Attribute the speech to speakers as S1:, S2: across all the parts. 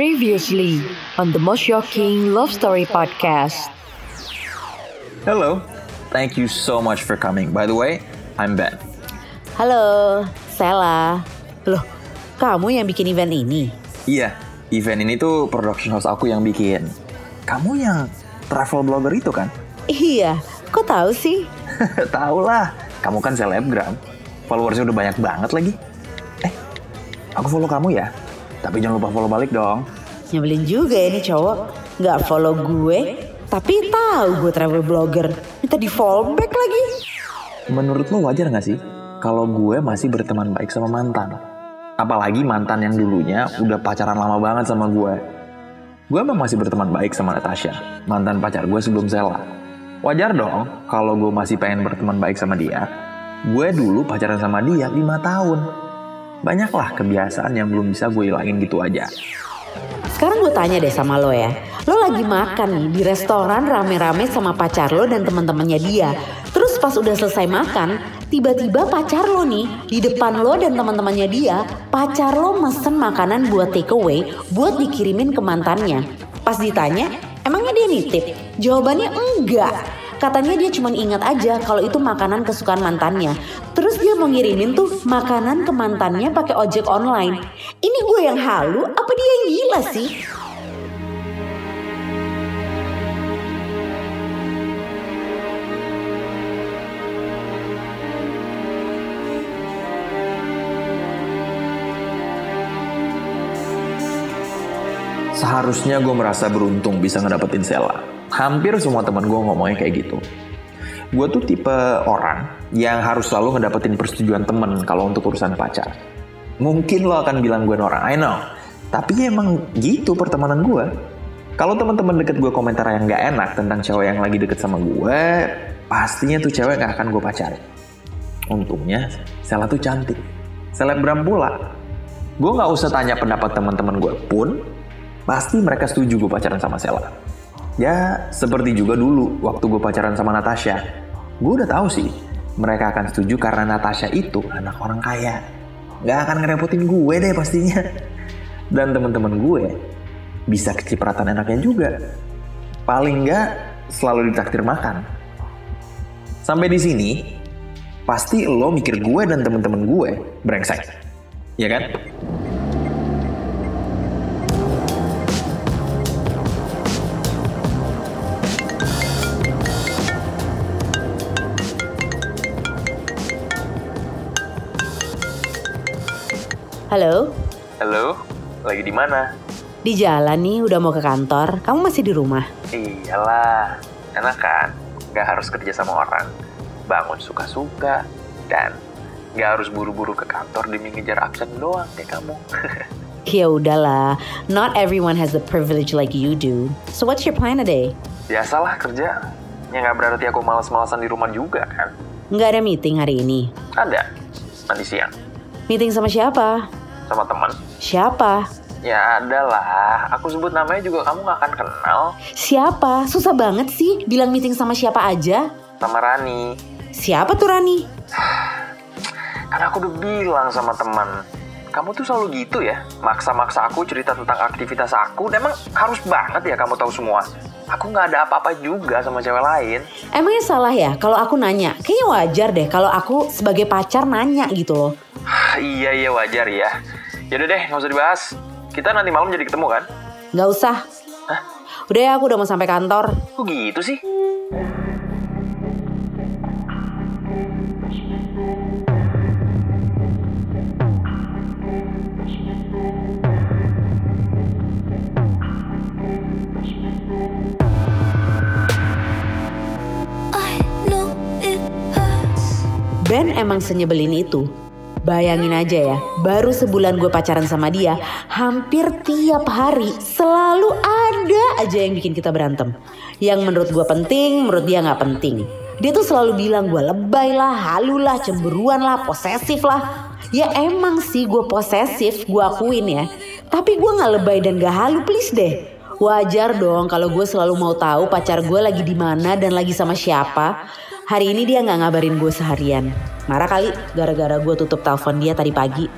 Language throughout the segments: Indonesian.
S1: Previously on the most shocking love story podcast.
S2: Hello. Thank you so much for coming. By the way, I'm Ben.
S3: Halo, Sela. Loh, kamu yang bikin event ini?
S2: Iya, event ini tuh production house aku yang bikin. Kamu yang travel blogger itu kan?
S3: Iya, kok tahu sih?
S2: Tahu lah, kamu kan selebgram. Followersnya udah banyak banget lagi. Eh, aku follow kamu ya? Tapi jangan lupa follow balik dong.
S3: Nyebelin juga ya nih cowok. Nggak follow gue, tapi tahu gue travel blogger. Minta di follow back lagi.
S2: Menurut lo wajar gak sih kalau gue masih berteman baik sama mantan? Apalagi mantan yang dulunya udah pacaran lama banget sama gue. Gue emang masih berteman baik sama Natasha, mantan pacar gue sebelum Zella. Wajar dong kalau gue masih pengen berteman baik sama dia. Gue dulu pacaran sama dia 5 tahun. Banyaklah kebiasaan yang belum bisa gue hilangin gitu aja.
S3: Sekarang gue tanya deh sama lo ya. Lo lagi makan nih di restoran rame-rame sama pacar lo dan teman-temannya dia. Terus pas udah selesai makan, tiba-tiba pacar lo nih di depan lo dan teman-temannya dia, pacar lo mesen makanan buat takeaway buat dikirimin ke mantannya. Pas ditanya, emangnya dia nitip? Jawabannya enggak. Katanya dia cuma ingat aja kalau itu makanan kesukaan mantannya. Terus dia mau ngirimin tuh makanan ke mantannya pakai ojek online. Ini gue yang halu, apa dia yang gila sih?
S2: Seharusnya gue merasa beruntung bisa ngedapetin Sela. Hampir semua teman gue ngomongnya kayak gitu. Gue tuh tipe orang yang harus selalu ngedapetin persetujuan temen kalau untuk urusan pacar. Mungkin lo akan bilang gue norak, I know. Tapi emang gitu pertemanan gue. Kalau teman-teman deket gue komentar yang gak enak tentang cewek yang lagi deket sama gue, pastinya tuh cewek gak akan gue pacarin. Untungnya, Sela tuh cantik. Selebgram pula. Gue gak usah tanya pendapat teman-teman gue pun, pasti mereka setuju gue pacaran sama Sela. Ya, seperti juga dulu waktu gue pacaran sama Natasha. Gue udah tahu sih, mereka akan setuju karena Natasha itu anak orang kaya. Gak akan ngerepotin gue deh pastinya. Dan teman-teman gue bisa kecipratan enaknya juga. Paling nggak selalu ditraktir makan. Sampai di sini, pasti lo mikir gue dan teman-teman gue brengsek. Ya kan?
S3: Halo,
S2: Halo, lagi di mana?
S3: di jalan nih udah mau ke kantor. Kamu masih di rumah?
S2: Iyalah, enak kan? Gak harus kerja sama orang. Bangun suka-suka. Dan gak harus buru-buru ke kantor demi ngejar absen doang kayak kamu.
S3: Ya udahlah, not everyone has the privilege like you do. So what's your plan today?
S2: Biasalah kerja. Ya gak berarti aku malas-malasan di rumah juga kan?
S3: Nggak ada meeting hari ini.
S2: Ada, nanti siang.
S3: Meeting sama siapa?
S2: Sama teman.
S3: Siapa?
S2: Ya ada lah, aku sebut namanya juga kamu gak akan kenal.
S3: Siapa? Susah banget sih bilang meeting sama siapa aja.
S2: Sama Rani.
S3: Siapa tuh Rani?
S2: Karena aku udah bilang sama teman, kamu tuh selalu gitu ya, maksa-maksa aku cerita tentang aktivitas aku. Emang harus banget ya kamu tahu semua. Aku nggak ada apa-apa juga sama cewek lain.
S3: Emangnya salah ya kalau aku nanya? Kayaknya wajar deh kalau aku sebagai pacar nanya gitu loh.
S2: iya iya wajar ya. Yaudah deh, nggak usah dibahas. Kita nanti malam jadi ketemu kan?
S3: Nggak usah.
S2: Hah?
S3: Udah ya aku udah mau sampai kantor.
S2: Kok gitu sih?
S3: Ben emang senyebelin itu. Bayangin aja ya, baru sebulan gue pacaran sama dia, hampir tiap hari selalu ada aja yang bikin kita berantem. Yang menurut gue penting, menurut dia nggak penting. Dia tuh selalu bilang gue lebay lah, halu lah, cemburuan lah, posesif lah. Ya emang sih gue posesif, gue akuin ya. Tapi gue nggak lebay dan gak halu, please deh. Wajar dong kalau gue selalu mau tahu pacar gue lagi di mana dan lagi sama siapa. Hari ini dia nggak ngabarin gue seharian. Marah kali gara-gara gue tutup telepon dia tadi pagi.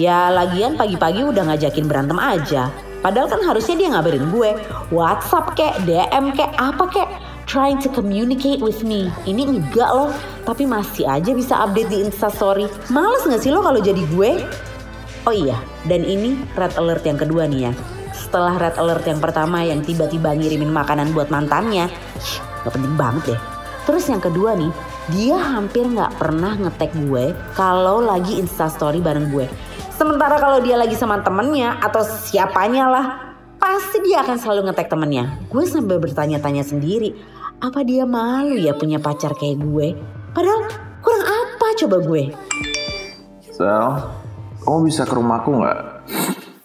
S3: Ya lagian pagi-pagi udah ngajakin berantem aja. Padahal kan harusnya dia ngabarin gue. WhatsApp kek, DM kek, apa kek. Trying to communicate with me. Ini enggak loh. Tapi masih aja bisa update di Instastory. Males gak sih lo kalau jadi gue? Oh iya, dan ini red alert yang kedua nih ya. Setelah red alert yang pertama yang tiba-tiba ngirimin makanan buat mantannya. Gak penting banget deh. Terus yang kedua nih, dia hampir nggak pernah ngetek gue kalau lagi instastory bareng gue. Sementara kalau dia lagi sama temennya atau siapanya lah, pasti dia akan selalu ngetek temennya. Gue sampai bertanya-tanya sendiri, apa dia malu ya punya pacar kayak gue? Padahal kurang apa coba gue?
S2: Sel, kamu bisa ke rumahku nggak?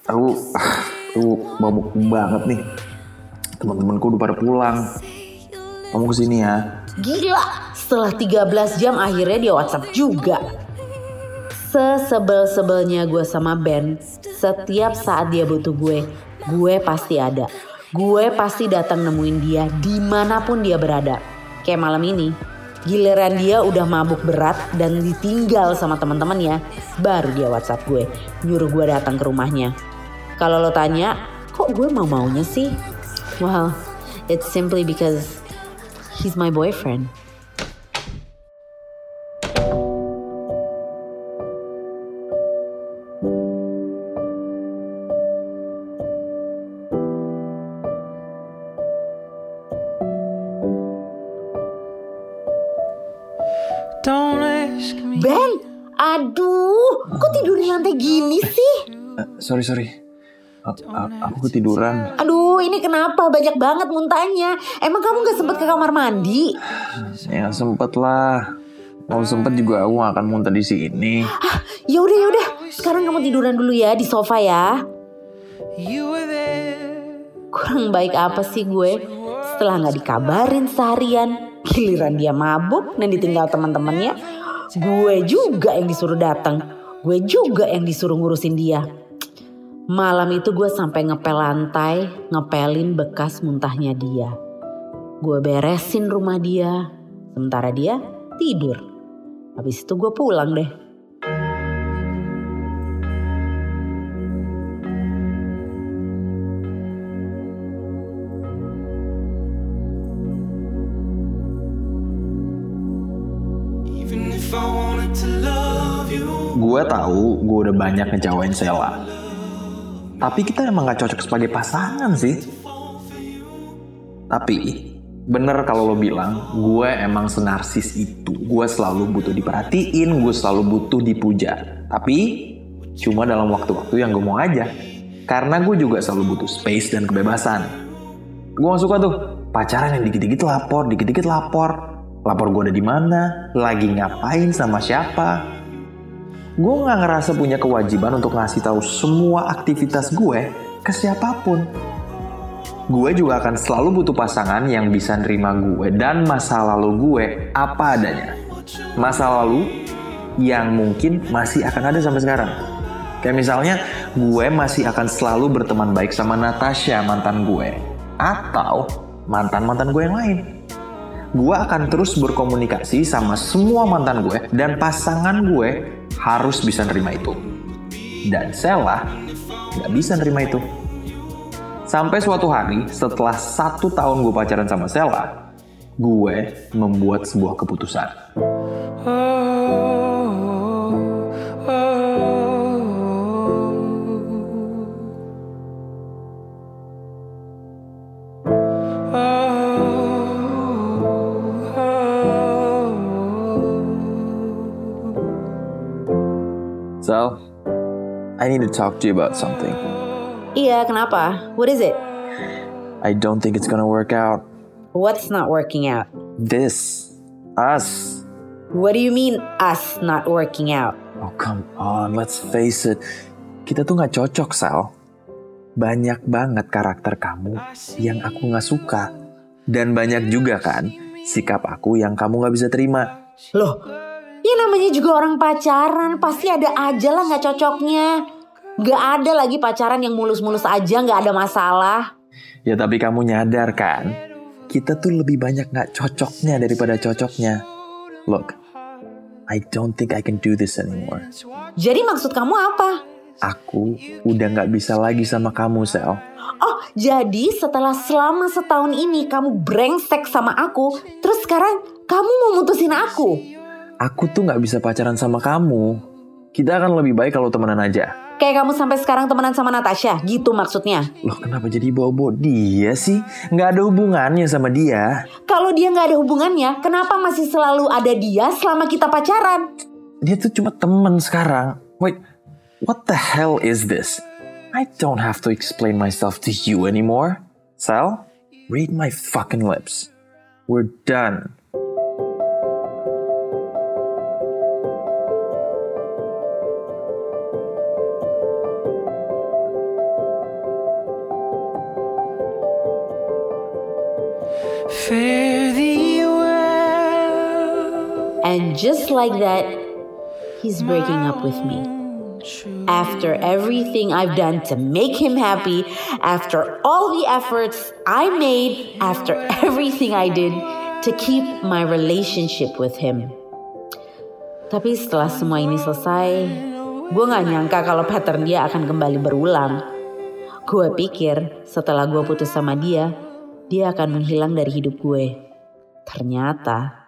S2: Aku, aku mabuk banget nih. Teman-temanku udah pada pulang. Kamu ke sini ya.
S3: Gila, setelah 13 jam akhirnya dia WhatsApp juga. Sesebel-sebelnya gue sama Ben, setiap saat dia butuh gue, gue pasti ada. Gue pasti datang nemuin dia di mana pun dia berada. Kayak malam ini, giliran dia udah mabuk berat dan ditinggal sama teman-temannya, baru dia WhatsApp gue, nyuruh gue datang ke rumahnya. Kalau lo tanya, kok gue mau maunya sih? Well, it's simply because he's my boyfriend.
S4: Don't ask me.
S3: Ben, aduh, kok tidur di lantai gini sih?
S2: Eh, sorry, sorry. Aku ketiduran.
S3: Aduh, ini kenapa banyak banget muntahnya? Emang kamu gak sempet ke kamar mandi?
S2: Ya sempet lah. Mau sempet juga aku nggak akan muntah di sini.
S3: Ya udah ya udah, sekarang kamu tiduran dulu ya di sofa ya. Kurang baik apa sih gue? Setelah nggak dikabarin seharian, giliran dia mabuk dan ditinggal teman-temannya, gue juga yang disuruh datang. Gue juga yang disuruh ngurusin dia. Malam itu gue sampai ngepel lantai, ngepelin bekas muntahnya dia. Gue beresin rumah dia, sementara dia tidur. Habis itu gue pulang deh.
S2: Gue tahu gue udah banyak ngecewain Sela. Tapi kita emang gak cocok sebagai pasangan sih. Tapi bener kalau lo bilang gue emang senarsis itu. Gue selalu butuh diperhatiin, gue selalu butuh dipuja. Tapi cuma dalam waktu-waktu yang gue mau aja. Karena gue juga selalu butuh space dan kebebasan. Gue gak suka tuh pacaran yang dikit-dikit lapor, dikit-dikit lapor. Lapor gue ada di mana, lagi ngapain sama siapa, gue nggak ngerasa punya kewajiban untuk ngasih tahu semua aktivitas gue ke siapa pun. Gue juga akan selalu butuh pasangan yang bisa nerima gue dan masa lalu gue apa adanya. Masa lalu yang mungkin masih akan ada sampai sekarang. Kayak misalnya gue masih akan selalu berteman baik sama Natasha mantan gue. Atau mantan-mantan gue yang lain gue akan terus berkomunikasi sama semua mantan gue dan pasangan gue harus bisa nerima itu. Dan Sela nggak bisa nerima itu. Sampai suatu hari setelah satu tahun gue pacaran sama Sela, gue membuat sebuah keputusan. Sel, I need to talk to you about something.
S3: Iya, kenapa? What is it?
S2: I don't think it's gonna work out.
S3: What's not working out?
S2: This, us.
S3: What do you mean us not working out?
S2: Oh come on, let's face it. Kita tuh nggak cocok, Sal. Banyak banget karakter kamu yang aku nggak suka. Dan banyak juga kan sikap aku yang kamu nggak bisa terima.
S3: Loh, ya namanya juga orang pacaran, pasti ada aja lah nggak cocoknya. Gak ada lagi pacaran yang mulus-mulus aja nggak ada masalah.
S2: Ya tapi kamu nyadar kan, kita tuh lebih banyak nggak cocoknya daripada cocoknya. Look, I don't think I can do this anymore.
S3: Jadi maksud kamu apa?
S2: Aku udah nggak bisa lagi sama kamu, Sel.
S5: Jadi setelah selama setahun ini kamu brengsek sama aku, terus sekarang kamu mau mutusin aku?
S2: Aku tuh nggak bisa pacaran sama kamu. Kita akan lebih baik kalau temenan aja.
S5: Kayak kamu sampai sekarang temenan sama Natasha, gitu maksudnya.
S2: Loh kenapa jadi bawa-bawa dia sih? Nggak ada hubungannya sama dia.
S5: Kalau dia nggak ada hubungannya, kenapa masih selalu ada dia selama kita pacaran?
S2: Dia tuh cuma temen sekarang. Wait, what the hell is this? I don't have to explain myself to you anymore. Sal, read my fucking lips. We're done.
S5: Just like that, he's breaking up with me. After everything I've done to make him happy, after all the efforts I made, after everything I did to keep my relationship with him. Tapi setelah semua ini selesai, gue gak nyangka kalau pattern dia akan kembali berulang. Gue pikir setelah gue putus sama dia, dia akan menghilang dari hidup gue. Ternyata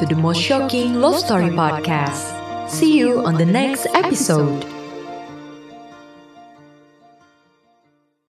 S1: to the most shocking love story podcast. See you on the next episode.